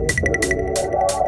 Yeah.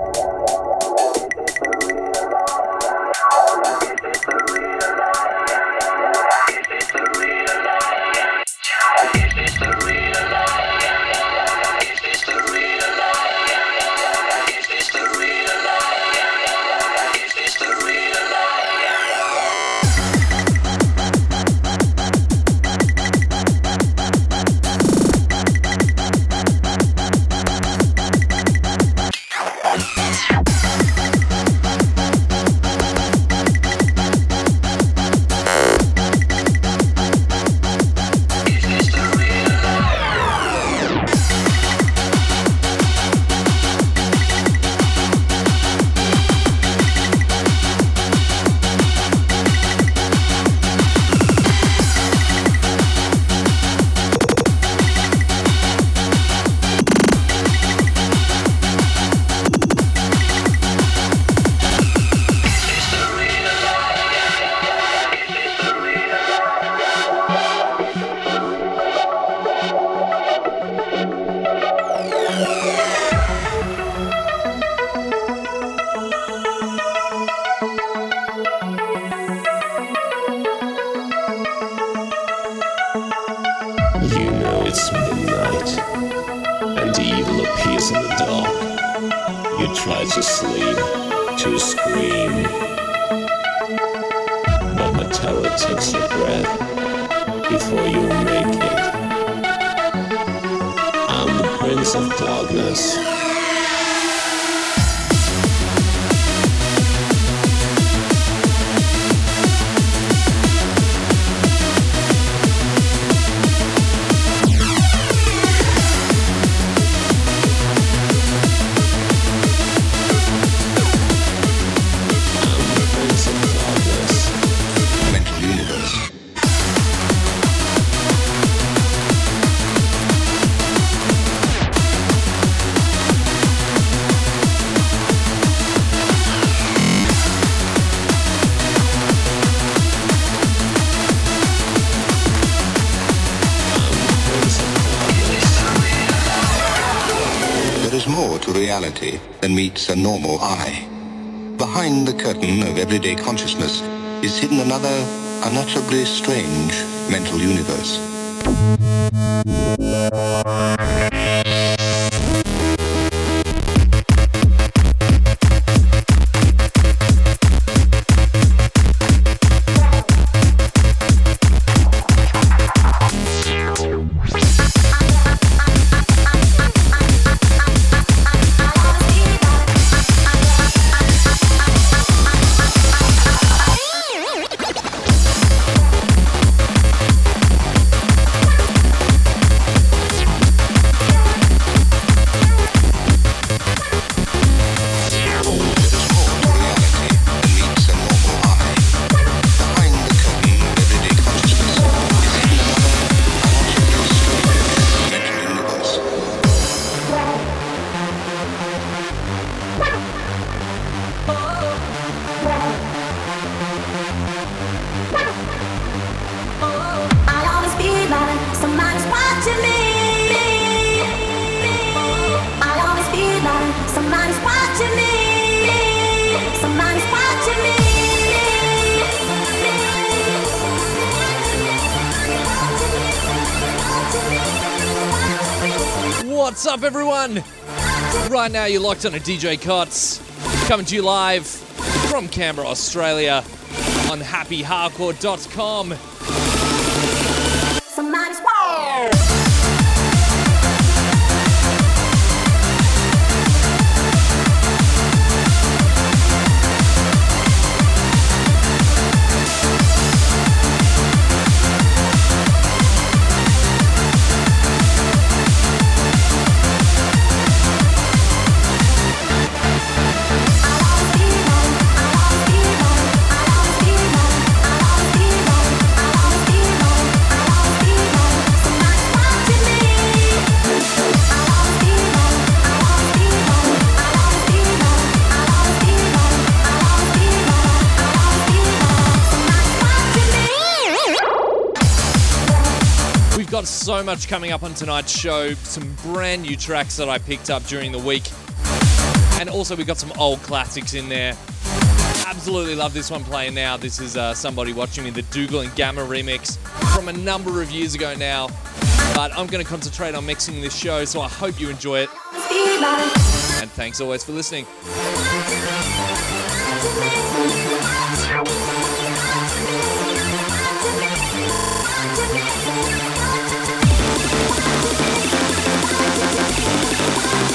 Than the curtain of everyday consciousness is hidden another unutterably strange mental universe. You're locked on a DJ Cots, coming to you live from Canberra, Australia, on happyhardcore.com. so much coming up on tonight's show. Some brand new tracks that I picked up during the week. And also, we got some old classics in there. Absolutely love this one playing now. This is uh, Somebody Watching Me, the Dougal and Gammer remix from a number of years ago now. But I'm going to concentrate on mixing this show, so I hope you enjoy it. And thanks always for listening.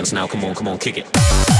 Thank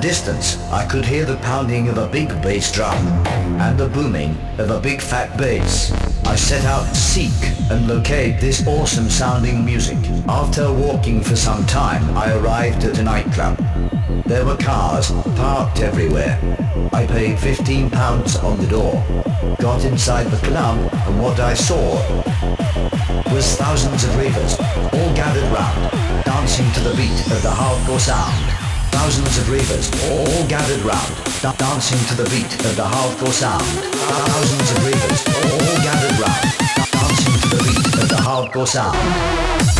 Distance I could hear the pounding of a big bass drum and the booming of a big fat bass. I set out to seek and locate this awesome sounding music. After walking for some time, I arrived at a nightclub. There were cars parked everywhere. I paid 15 pounds on the door, got inside the club, and what I saw was thousands of ravers, all gathered round, dancing to the beat of the hardcore sound. Thousands of ravers, all gathered round, da- dancing to the beat of the hardcore sound. Thousands of ravers, all gathered round, da- dancing to the beat of the hardcore sound.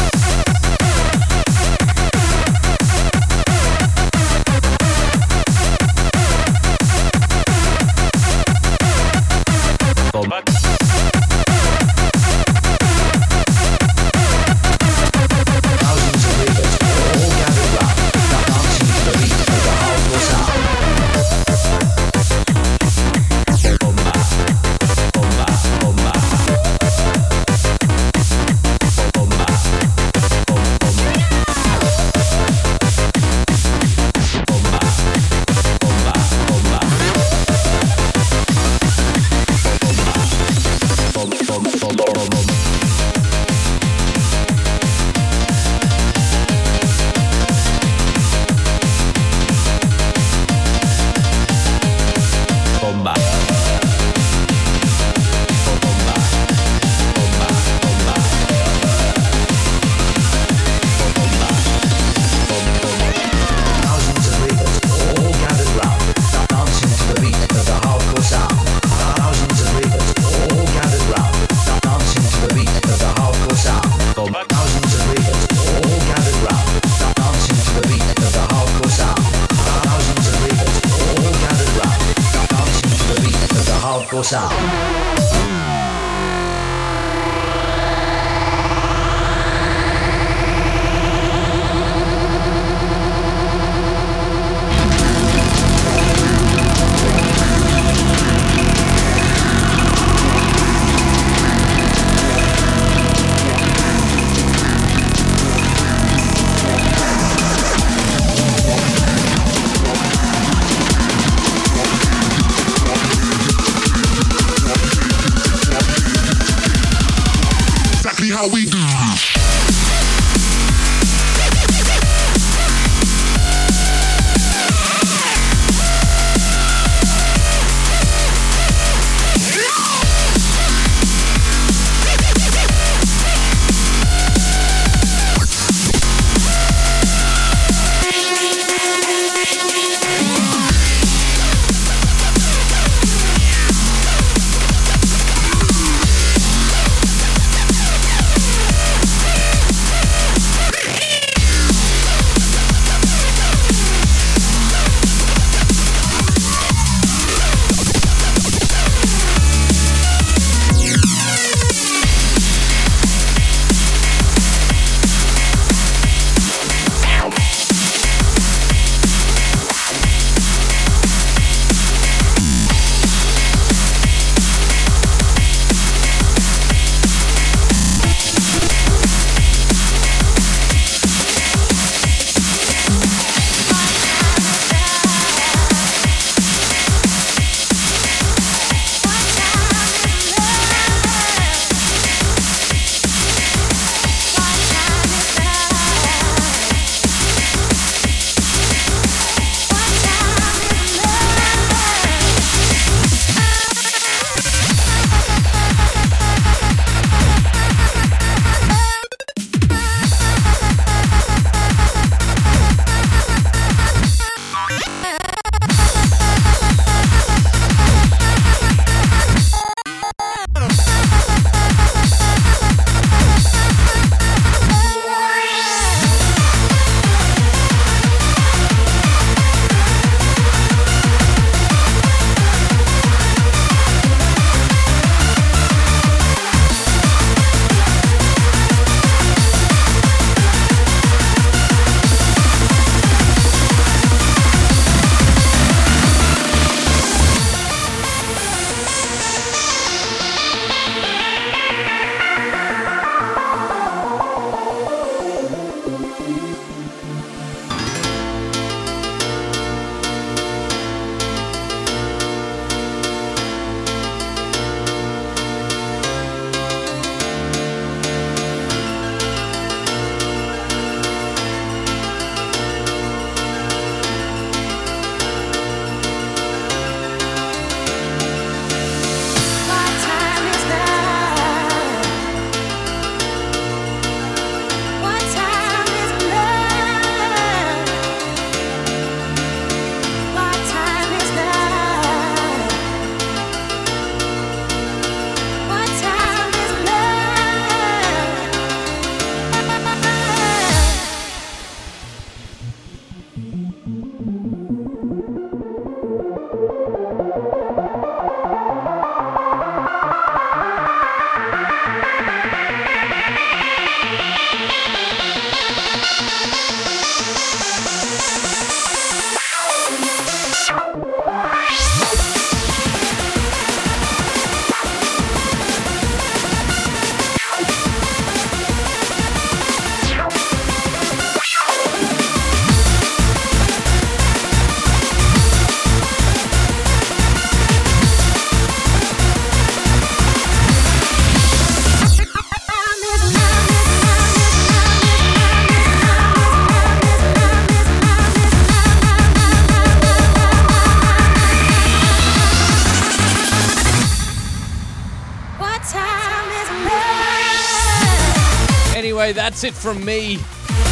That's it from me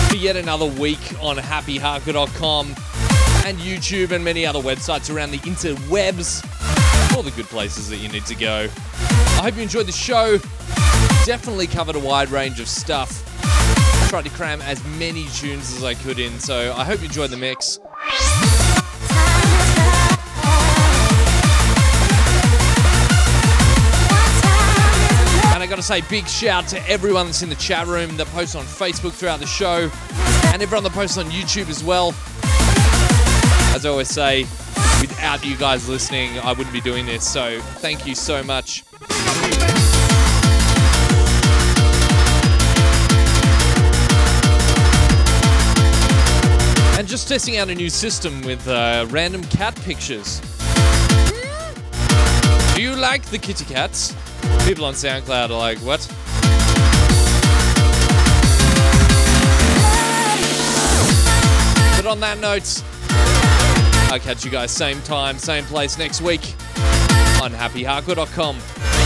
for yet another week on happyhardcore.com and YouTube and many other websites around the interwebs. All the good places that you need to go. I hope you enjoyed the show. Definitely covered a wide range of stuff. Tried to cram as many tunes as I could in, so I hope you enjoyed the mix. I gotta say, big shout to everyone that's in the chat room that posts on Facebook throughout the show, and everyone that posts on YouTube as well. As I always say, without you guys listening, I wouldn't be doing this, so thank you so much. And just testing out a new system with uh, random cat pictures. Do you like the kitty cats? People on SoundCloud are like, what? But on that note, I'll catch you guys same time, same place next week on happyhardcore.com.